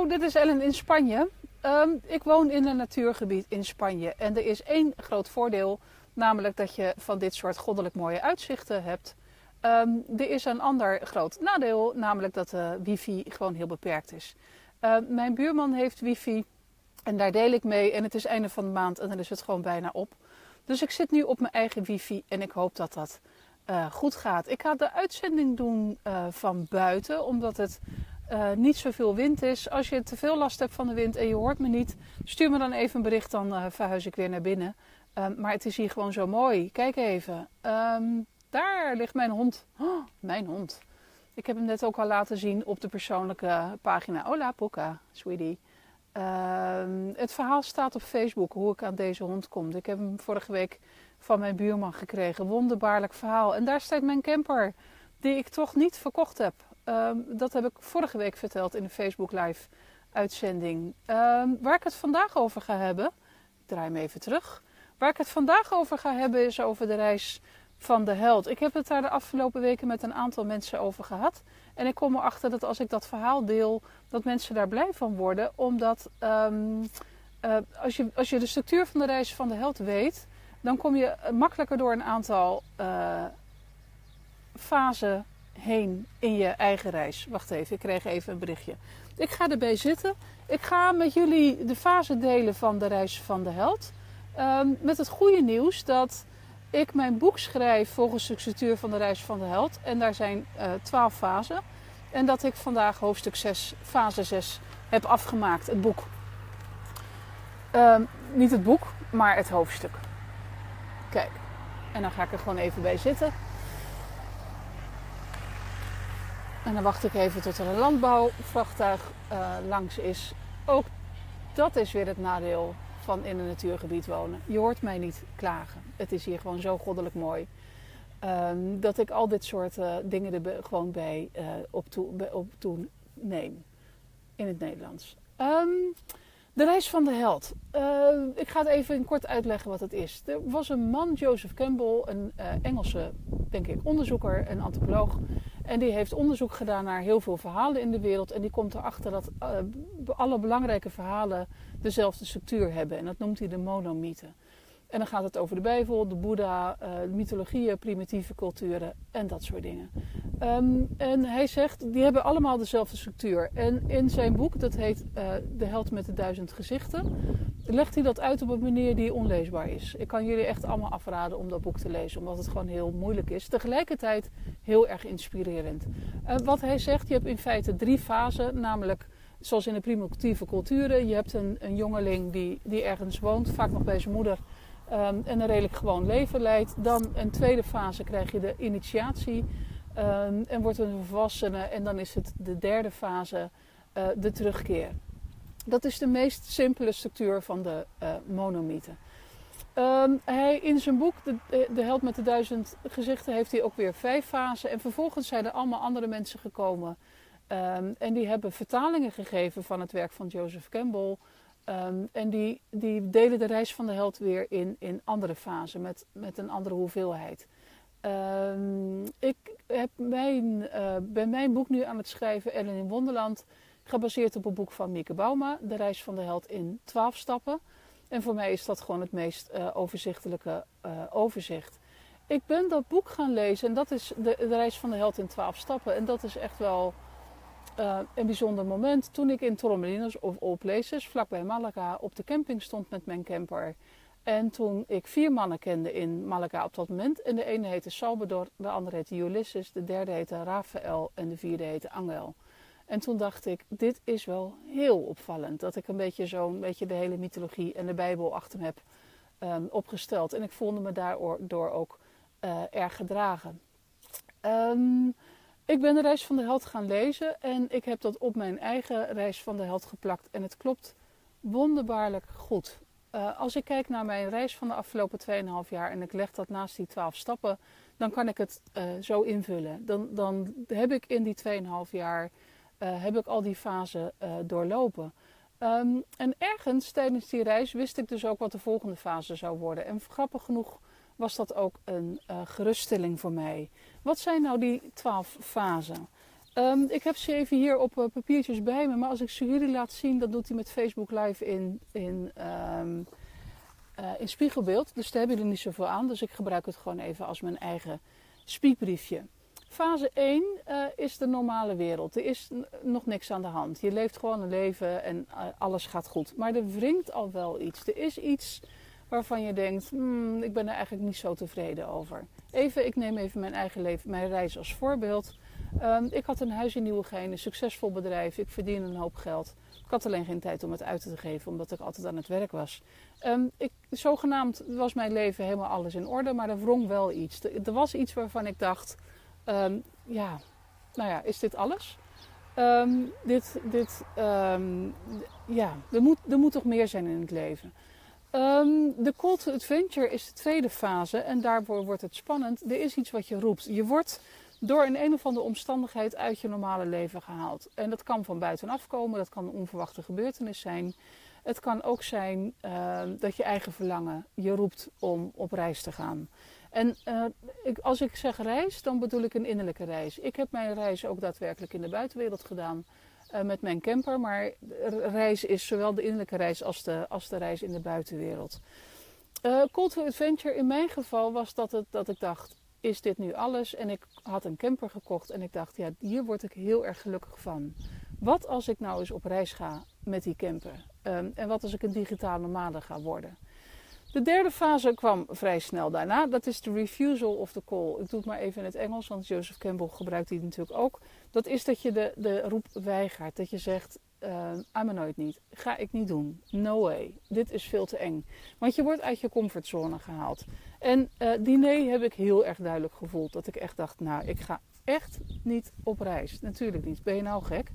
Hallo, dit is Ellen in Spanje. Ehm, ik woon in een natuurgebied in Spanje en er is één groot voordeel, namelijk dat je van dit soort goddelijk mooie uitzichten hebt. Ehm, er is een ander groot nadeel, namelijk dat de wifi gewoon heel beperkt is. Ehm, mijn buurman heeft wifi en daar deel ik mee en het is einde van de maand en dan is het gewoon bijna op. Dus ik zit nu op mijn eigen wifi en ik hoop dat dat uh, goed gaat. Ik ga de uitzending doen uh, van buiten, omdat het uh, niet zoveel wind is. Als je te veel last hebt van de wind en je hoort me niet, stuur me dan even een bericht, dan uh, verhuis ik weer naar binnen. Um, maar het is hier gewoon zo mooi. Kijk even. Um, daar ligt mijn hond. Oh, mijn hond. Ik heb hem net ook al laten zien op de persoonlijke pagina. Hola, Poca, sweetie. Um, het verhaal staat op Facebook hoe ik aan deze hond kom. Ik heb hem vorige week van mijn buurman gekregen. Wonderbaarlijk verhaal. En daar staat mijn camper, die ik toch niet verkocht heb. Um, dat heb ik vorige week verteld in de Facebook Live uitzending. Um, waar ik het vandaag over ga hebben, ik draai hem even terug. Waar ik het vandaag over ga hebben is over de reis van de held. Ik heb het daar de afgelopen weken met een aantal mensen over gehad. En ik kom erachter dat als ik dat verhaal deel, dat mensen daar blij van worden. Omdat um, uh, als, je, als je de structuur van de reis van de held weet, dan kom je makkelijker door een aantal uh, fasen heen in je eigen reis. Wacht even, ik kreeg even een berichtje. Ik ga erbij zitten. Ik ga met jullie de fase delen van de reis van de held. Um, met het goede nieuws dat ik mijn boek schrijf volgens de structuur van de reis van de held. En daar zijn uh, twaalf fasen. En dat ik vandaag hoofdstuk 6, fase 6 heb afgemaakt, het boek. Um, niet het boek, maar het hoofdstuk. Kijk, en dan ga ik er gewoon even bij zitten. En dan wacht ik even tot er een landbouwvrachttuig uh, langs is. Ook dat is weer het nadeel van in een natuurgebied wonen. Je hoort mij niet klagen. Het is hier gewoon zo goddelijk mooi. Um, dat ik al dit soort uh, dingen er gewoon bij uh, op, toe, op toe neem. In het Nederlands. Um, de reis van de held. Ik ga het even kort uitleggen wat het is. Er was een man, Joseph Campbell, een Engelse, denk ik, onderzoeker, een antropoloog. En die heeft onderzoek gedaan naar heel veel verhalen in de wereld. En die komt erachter dat uh, alle belangrijke verhalen dezelfde structuur hebben. En dat noemt hij de monomythe. En dan gaat het over de Bijbel, de Boeddha, uh, mythologieën, primitieve culturen en dat soort dingen. Um, en hij zegt, die hebben allemaal dezelfde structuur. En in zijn boek, dat heet uh, De Held met de Duizend Gezichten, legt hij dat uit op een manier die onleesbaar is. Ik kan jullie echt allemaal afraden om dat boek te lezen, omdat het gewoon heel moeilijk is. Tegelijkertijd heel erg inspirerend. Uh, wat hij zegt, je hebt in feite drie fasen, namelijk zoals in de primitieve culturen. Je hebt een, een jongeling die, die ergens woont, vaak nog bij zijn moeder um, en een redelijk gewoon leven leidt. Dan een tweede fase krijg je de initiatie um, en wordt een volwassene. En dan is het de derde fase, uh, de terugkeer. Dat is de meest simpele structuur van de uh, monomythe. Um, hij, in zijn boek, de, de Held met de Duizend Gezichten, heeft hij ook weer vijf fasen. En vervolgens zijn er allemaal andere mensen gekomen. Um, en die hebben vertalingen gegeven van het werk van Joseph Campbell. En die, die delen de reis van de held weer in, in andere fasen met, met een andere hoeveelheid. Um, ik heb mijn, uh, ben mijn boek nu aan het schrijven, Ellen in Wonderland, gebaseerd op een boek van Mieke Bauma, De reis van de held in 12 stappen. En voor mij is dat gewoon het meest uh, overzichtelijke uh, overzicht. Ik ben dat boek gaan lezen en dat is de, de reis van de held in 12 stappen. En dat is echt wel een bijzonder moment toen ik in Torremolinos of All Places, vlakbij Malaga, op de camping stond met mijn camper. En toen ik vier mannen kende in Malaga op dat moment. En de ene heette Salvador, de andere heette Ulysses, de derde heette Rafael en de vierde heette Angel. En toen dacht ik, dit is wel heel opvallend. Dat ik een beetje zo'n beetje de hele mythologie en de Bijbel achter me heb um, opgesteld. En ik voelde me daardoor ook uh, erg gedragen. Um, ik ben de reis van de held gaan lezen en ik heb dat op mijn eigen reis van de held geplakt. En het klopt wonderbaarlijk goed. Uh, als ik kijk naar mijn reis van de afgelopen 2,5 jaar en ik leg dat naast die 12 stappen, dan kan ik het uh, zo invullen. Dan, dan heb ik in die 2,5 jaar uh, heb ik al die fasen doorlopen. Um, en ergens tijdens die reis wist ik dus ook wat de volgende fase zou worden. En grappig genoeg was dat ook een geruststelling voor mij. Wat zijn nou die twaalf fasen? Ehm, ik heb ze even hier op papiertjes bij me, maar als ik ze jullie laat zien, dan doet hij met Facebook Live in, in, ehm, in spiegelbeeld. Dus daar hebben jullie niet zoveel aan, dus ik gebruik het gewoon even als mijn eigen spiekbriefje. Fase 1 uh, is de normale wereld. Er is nog niks aan de hand. Je leeft gewoon een leven en alles gaat goed. Maar er wringt al wel iets. Er is iets waarvan je denkt, hmm, ik ben er eigenlijk niet zo tevreden over. Even, ik neem even mijn eigen leven, mijn reis als voorbeeld. Um, ik had een huis in Nieuwegein, een succesvol bedrijf. Ik verdien een hoop geld. Ik had alleen geen tijd om het uit te geven, omdat ik altijd aan het werk was. Um, ik, zogenaamd was mijn leven helemaal alles in orde, maar er wrong wel iets. Er, was iets waarvan ik dacht, um, ja, nou ja, is dit alles? Dit, dit, ja, er moet, er moet toch meer zijn in het leven. de call adventure is de tweede fase en daarvoor wordt het spannend. Er is iets wat je roept. Je wordt door een een of andere omstandigheid uit je normale leven gehaald. En dat kan van buitenaf komen, dat kan een onverwachte gebeurtenis zijn. Het kan ook zijn uh, dat je eigen verlangen je roept om op reis te gaan. En uh, ik, als ik zeg reis, dan bedoel ik een innerlijke reis. Ik heb mijn reis ook daadwerkelijk in de buitenwereld gedaan uh, met mijn camper. Maar reis is zowel de innerlijke reis als de, als de reis in de buitenwereld. Call to Adventure in mijn geval was dat, het, dat ik dacht, is dit nu alles? En ik had een camper gekocht en ik dacht, ja, hier word ik heel erg gelukkig van. Wat als ik nou eens op reis ga met die camper? Um, en wat als ik een digitale nomade ga worden? De derde fase kwam vrij snel daarna. Dat is de refusal of the call. Ik doe het maar even in het Engels, want Joseph Campbell gebruikt die natuurlijk ook. Dat is dat je de, de roep weigert. Dat je zegt, uh, me nooit niet. Ga ik niet doen. No way. Dit is veel te eng. Want je wordt uit je comfortzone gehaald. En uh, die nee heb ik heel erg duidelijk gevoeld. Dat ik echt dacht, nou, ik ga echt niet op reis. Natuurlijk niet. Ben je nou gek?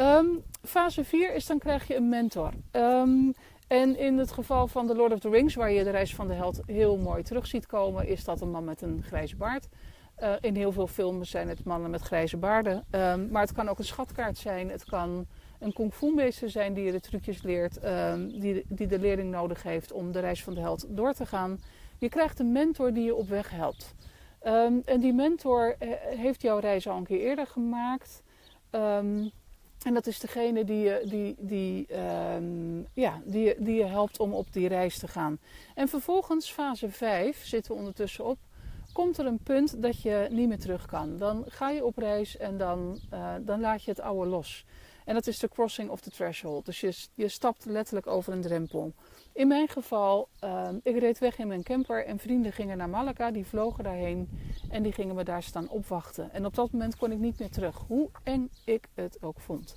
Um, fase 4 is dan krijg je een mentor. Um, en in het geval van The Lord of the Rings, waar je de reis van de held heel mooi terug ziet komen, is dat een man met een grijze baard. Uh, in heel veel films zijn het mannen met grijze baarden. Um, maar het kan ook een schatkaart zijn. Het kan een kung fu meester zijn die je de trucjes leert, um, die, die de leerling nodig heeft om de reis van de held door te gaan. Je krijgt een mentor die je op weg helpt. Um, en die mentor uh, heeft jouw reis al een keer eerder gemaakt. En dat is degene die je, die, die, ja, die, die je helpt om op die reis te gaan. En vervolgens, fase 5, zitten we ondertussen op, komt er een punt dat je niet meer terug kan. Dan ga je op reis en dan, uh, dan laat je het oude los. En dat is de crossing of the threshold. Dus je, je stapt letterlijk over een drempel. In mijn geval, uh, ik reed weg in mijn camper en vrienden gingen naar Malaga, die vlogen daarheen en die gingen me daar staan opwachten. En op dat moment kon ik niet meer terug, hoe eng ik het ook vond.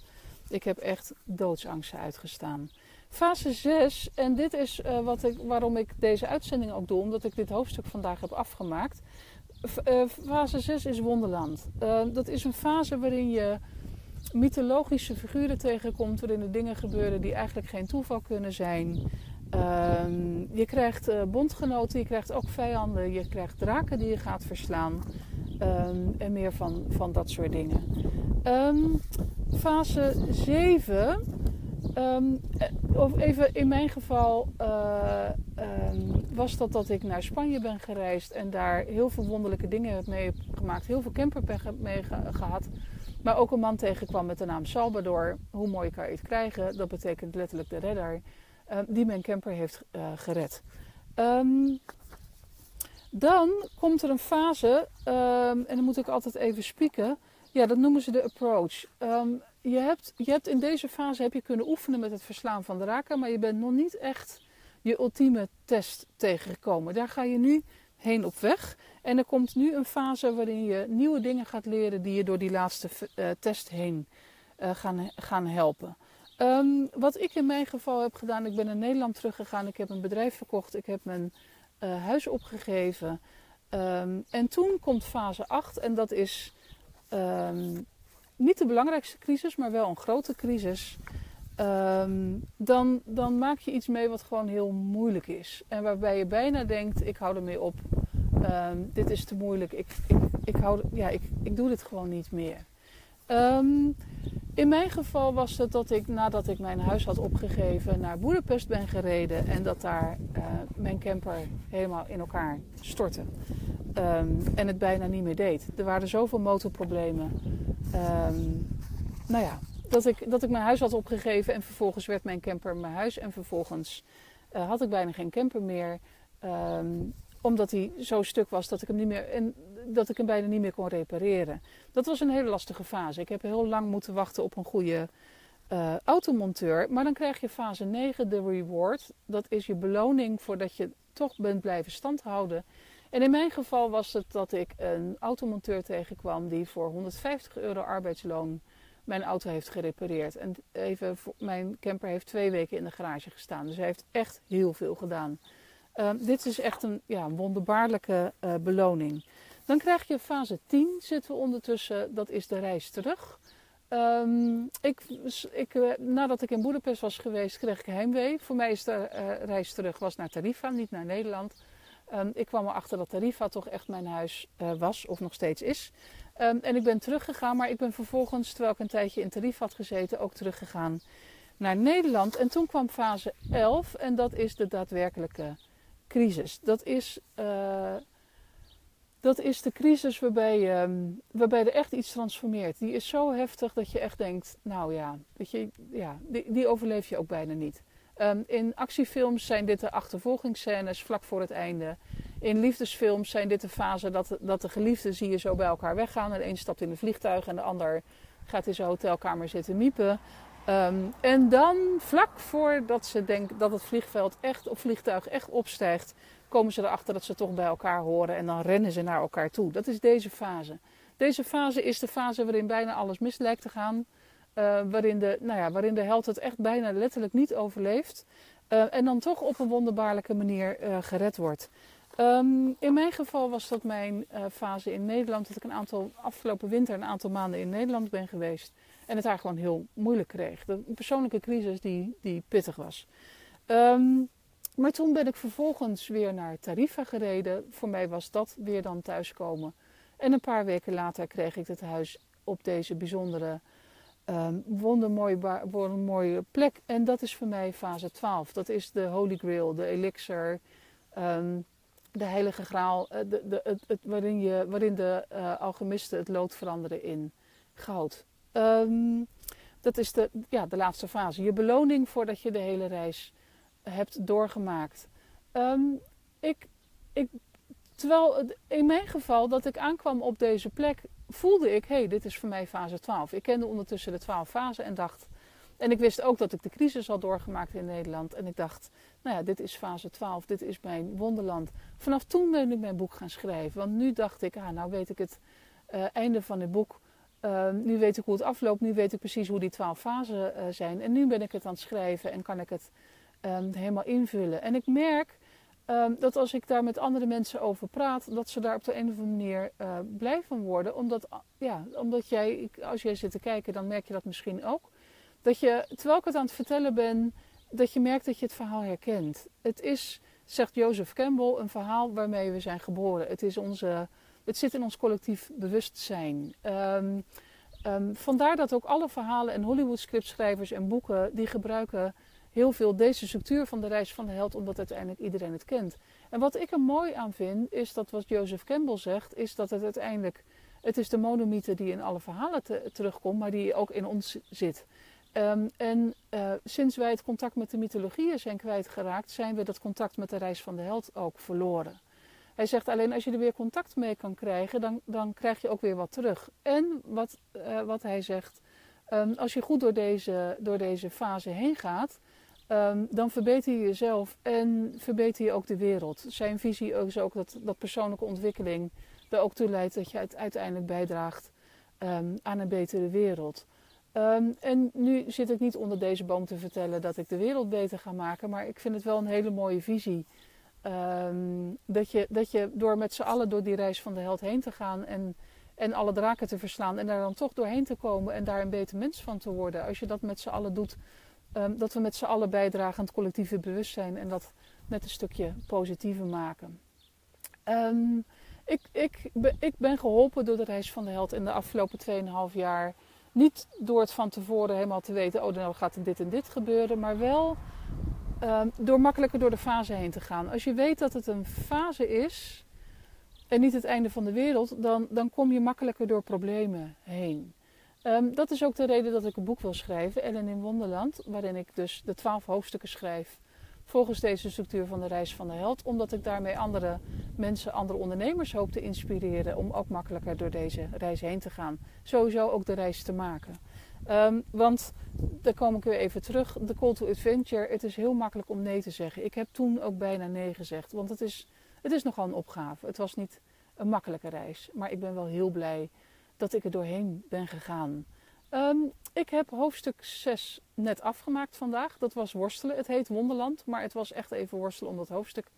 Ik heb echt doodsangsten uitgestaan. Fase 6, en dit is uh, wat ik, waarom ik deze uitzending ook doe, omdat ik dit hoofdstuk vandaag heb afgemaakt. Uh, fase 6 is Wonderland. Uh, dat is een fase waarin je mythologische figuren tegenkomt, waarin er dingen gebeuren die eigenlijk geen toeval kunnen zijn. Um, je krijgt bondgenoten, je krijgt ook vijanden, je krijgt draken die je gaat verslaan. Um, en meer van, van dat soort dingen. Um, fase 7, of even in mijn geval, uh, was dat dat ik naar Spanje ben gereisd en daar heel veel wonderlijke dingen heb meegemaakt. Heel veel heb mee gehad. Maar ook een man tegenkwam met de naam Salvador. Hoe mooi kan je het krijgen? Dat betekent letterlijk de redder. Uh, die mijn camper heeft uh, gered. Dan komt er een fase, en dan moet ik altijd even spieken. Ja, dat noemen ze de approach. Je, hebt, je hebt in deze fase heb je kunnen oefenen met het verslaan van de raken, maar je bent nog niet echt je ultieme test tegengekomen. Daar ga je nu heen op weg. En er komt nu een fase waarin je nieuwe dingen gaat leren die je door die laatste uh, test heen uh, gaan, gaan helpen. Um, wat ik in mijn geval heb gedaan, ik ben naar Nederland teruggegaan. Ik heb een bedrijf verkocht. Ik heb mijn uh, huis opgegeven. Um, en toen komt fase 8 en dat is um, niet de belangrijkste crisis, maar wel een grote crisis. dan, dan maak je iets mee wat gewoon heel moeilijk is. En waarbij je bijna denkt, ik hou ermee op. dit is te moeilijk. Ik, ik, ik, hou, ja, ik, ik doe dit gewoon niet meer. Um, in mijn geval was het dat ik nadat ik mijn huis had opgegeven naar Boedapest ben gereden en dat daar uh, mijn camper helemaal in elkaar stortte. En het bijna niet meer deed. Er waren zoveel motorproblemen. Ehm, nou ja, dat ik, dat ik mijn huis had opgegeven en vervolgens werd mijn camper mijn huis. En vervolgens uh, had ik bijna geen camper meer. Ehm, omdat hij zo stuk was dat ik hem niet meer. En dat ik hem bijna niet meer kon repareren. Dat was een hele lastige fase. Ik heb heel lang moeten wachten op een goede uh, automonteur. Maar dan krijg je fase 9, de reward. Dat is je beloning voordat je toch bent blijven standhouden. En in mijn geval was het dat ik een automonteur tegenkwam die voor 150 euro arbeidsloon mijn auto heeft gerepareerd. En even, mijn camper heeft twee weken in de garage gestaan. Dus hij heeft echt heel veel gedaan. Uh, dit is echt een ja, wonderbaarlijke uh, beloning. Dan krijg je fase 10, zitten we ondertussen, dat is de reis terug. Um, ik, ik, uh, nadat ik in Boedapest was geweest, kreeg ik heimwee. Voor mij is de reis terug was naar Tarifa, niet naar Nederland. Um, ik kwam erachter dat Tarifa toch echt mijn huis was, of nog steeds is. Um, en ik ben teruggegaan, maar ik ben vervolgens, terwijl ik een tijdje in Tarifa had gezeten, ook teruggegaan naar Nederland. En toen kwam fase 11 en dat is de daadwerkelijke crisis. Dat is, uh, dat is de crisis waarbij, um, waarbij er echt iets transformeert. Die is zo heftig dat je echt denkt, nou ja, weet je, ja die, die overleef je ook bijna niet. Um, in actiefilms zijn dit de achtervolgingsscènes vlak voor het einde. In liefdesfilms zijn dit de fase dat, dat de geliefden zie je zo bij elkaar weggaan. De een stapt in een vliegtuig en de ander gaat in zijn hotelkamer zitten miepen. Um, en dan, vlak voordat ze denken dat het vliegveld echt, of vliegtuig echt opstijgt, komen ze erachter dat ze toch bij elkaar horen en dan rennen ze naar elkaar toe. Dat is deze fase. Deze fase is de fase waarin bijna alles mis lijkt te gaan. Uh, waarin, de, nou ja, waarin de held het echt bijna letterlijk niet overleeft. Uh, en dan toch op een wonderbaarlijke manier uh, gered wordt. Um, in mijn geval was dat mijn fase in Nederland. Dat ik een aantal afgelopen winter een aantal maanden in Nederland ben geweest. En het daar gewoon heel moeilijk kreeg. Een persoonlijke crisis die, die pittig was. Um, maar toen ben ik vervolgens weer naar Tarifa gereden. Voor mij was dat weer dan thuiskomen. En een paar weken later kreeg ik het huis op deze bijzondere, um, wondermooie, wondermooie plek. En dat is voor mij fase 12. Dat is de Holy Grail, de elixir, um, de heilige graal. Eh, de, de, het, het, waarin, je, waarin de uh, alchemisten het lood veranderen in goud. Um, dat is de, ja, de laatste fase. Je beloning voordat je de hele reis hebt doorgemaakt. Ik, ik, terwijl in mijn geval dat ik aankwam op deze plek, voelde ik: hé, hey, dit is voor mij fase 12. Ik kende ondertussen de 12 fasen en dacht. En ik wist ook dat ik de crisis had doorgemaakt in Nederland. En ik dacht, nou ja, dit is fase 12, dit is mijn wonderland. Vanaf toen ben ik mijn boek gaan schrijven. Want nu dacht ik, ah, nou weet ik het uh, einde van het boek. Uh, nu weet ik hoe het afloopt, nu weet ik precies hoe die twaalf fasen uh, zijn. En nu ben ik het aan het schrijven en kan ik het um, helemaal invullen. En ik merk um, dat als ik daar met andere mensen over praat, dat ze daar op de een of andere manier uh, blij van worden. Omdat, ja, omdat jij, als jij zit te kijken, dan merk je dat misschien ook. Dat je, terwijl ik het aan het vertellen ben, dat je merkt dat je het verhaal herkent. Het is, zegt Joseph Campbell, een verhaal waarmee we zijn geboren. Het is onze het zit in ons collectief bewustzijn. Um, um, vandaar dat ook alle verhalen en Hollywood scriptschrijvers en boeken die gebruiken heel veel deze structuur van de reis van de held, omdat uiteindelijk iedereen het kent. En wat ik er mooi aan vind, is dat wat Joseph Campbell zegt, is dat het uiteindelijk, het is de monomythe die in alle verhalen te, terugkomt, maar die ook in ons zit. Um, en uh, sinds wij het contact met de mythologieën zijn kwijtgeraakt, zijn we dat contact met de reis van de held ook verloren. Hij zegt alleen als je er weer contact mee kan krijgen, dan, dan krijg je ook weer wat terug. En wat, uh, wat hij zegt, um, als je goed door deze, door deze fase heen gaat, um, dan verbeter je jezelf en verbeter je ook de wereld. Zijn visie is ook dat, dat persoonlijke ontwikkeling er ook toe leidt dat je het uiteindelijk bijdraagt um, aan een betere wereld. Um, en nu zit ik niet onder deze boom te vertellen dat ik de wereld beter ga maken, maar ik vind het wel een hele mooie visie. Dat, je, dat je door met z'n allen door die reis van de held heen te gaan en, en alle draken te verslaan en daar dan toch doorheen te komen en daar een beter mens van te worden. Als je dat met z'n allen doet, um, dat we met z'n allen bijdragen aan het collectieve bewustzijn en dat net een stukje positiever maken. Um, ik, ik, ik ben geholpen door de reis van de held in de afgelopen 2,5 jaar. Niet door het van tevoren helemaal te weten, oh, dan gaat dit en dit gebeuren, maar wel Um, door makkelijker door de fase heen te gaan. Als je weet dat het een fase is en niet het einde van de wereld, dan, dan kom je makkelijker door problemen heen. Ehm, dat is ook de reden dat ik een boek wil schrijven, Ellen in Wonderland, waarin ik dus de twaalf hoofdstukken schrijf volgens deze structuur van de reis van de held, omdat ik daarmee andere mensen, andere ondernemers hoop te inspireren om ook makkelijker door deze reis heen te gaan. Sowieso ook de reis te maken. Um, want daar kom ik weer even terug. De call to adventure. Het is heel makkelijk om nee te zeggen. Ik heb toen ook bijna nee gezegd. Want het is, het is nogal een opgave. Het was niet een makkelijke reis. Maar ik ben wel heel blij dat ik er doorheen ben gegaan. Um, ik heb hoofdstuk 6 net afgemaakt vandaag. Dat was worstelen. Het heet Wonderland. Maar het was echt even worstelen om dat hoofdstuk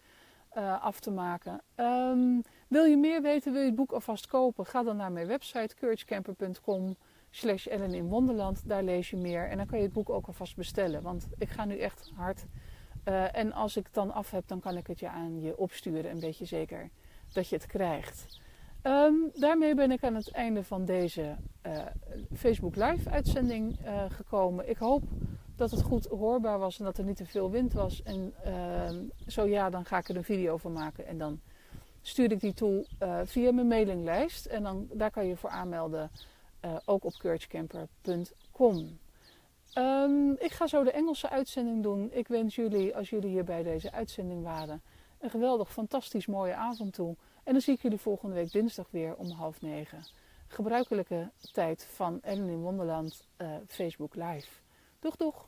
uh, af te maken. Um, wil je meer weten? Wil je het boek alvast kopen? Ga dan naar mijn website couragecamper.com slash Ellen in Wonderland. Daar lees je meer. En dan kan je het boek ook alvast bestellen. Want ik ga nu echt hard. Uh, en als ik het dan af heb, dan kan ik het je aan je opsturen. Een beetje zeker dat je het krijgt. Um, daarmee ben ik aan het einde van deze uh, Facebook Live uitzending uh, gekomen. Ik hoop dat het goed hoorbaar was en dat er niet te veel wind was. En uh, zo ja, dan ga ik er een video van maken. En dan stuur ik die toe via mijn mailinglijst. En dan, daar kan je voor aanmelden ook op couragecamper.com. Um, ehm, ik ga zo de Engelse uitzending doen. Ik wens jullie, als jullie hier bij deze uitzending waren, een geweldig, fantastisch mooie avond toe. En dan zie ik jullie volgende week dinsdag weer om half negen. Gebruikelijke tijd van Ellen in Wonderland uh, Facebook Live. Doeg, doeg!